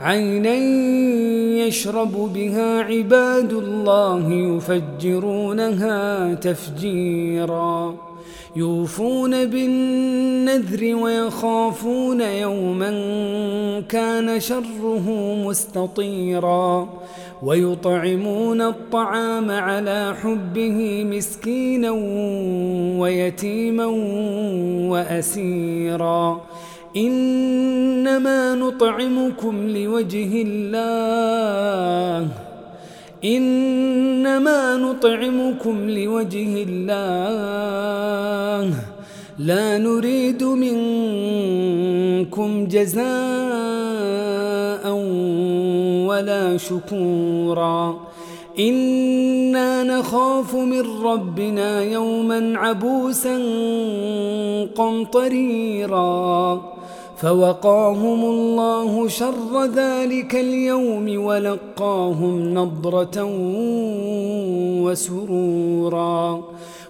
عينا يشرب بها عباد الله يفجرونها تفجيرا. يوفون بالنذر ويخافون يوما كان شره مستطيرا ويطعمون الطعام على حبه مسكينا ويتيما وأسيرا إنما نطعمكم لوجه الله إنما نطعمكم لوجه الله لا نريد منكم جزاء ولا شكورا. إنا نخاف من ربنا يوما عبوسا قمطريرا. فوقاهم الله شر ذلك اليوم ولقاهم نضرة وسرورا.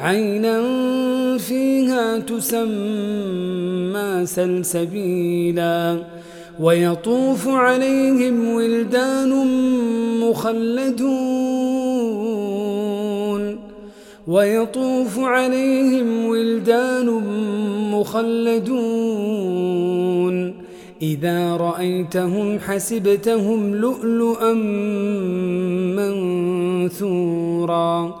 عينا فيها تسمى سلسبيلا ويطوف عليهم ولدان مخلدون ويطوف عليهم ولدان مخلدون إذا رأيتهم حسبتهم لؤلؤا منثورا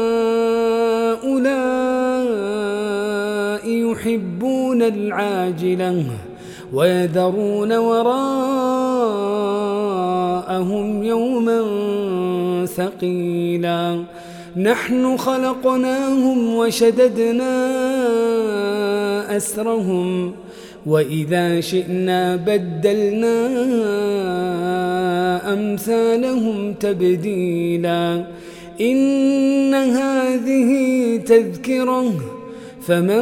يحبون العاجلة ويذرون وراءهم يوما ثقيلا. نحن خلقناهم وشددنا أسرهم وإذا شئنا بدلنا أمثالهم تبديلا. إن هذه تذكرة فمن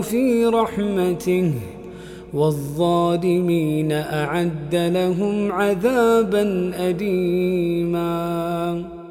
في رحمته والظالمين أعد لهم عذابا أليماً.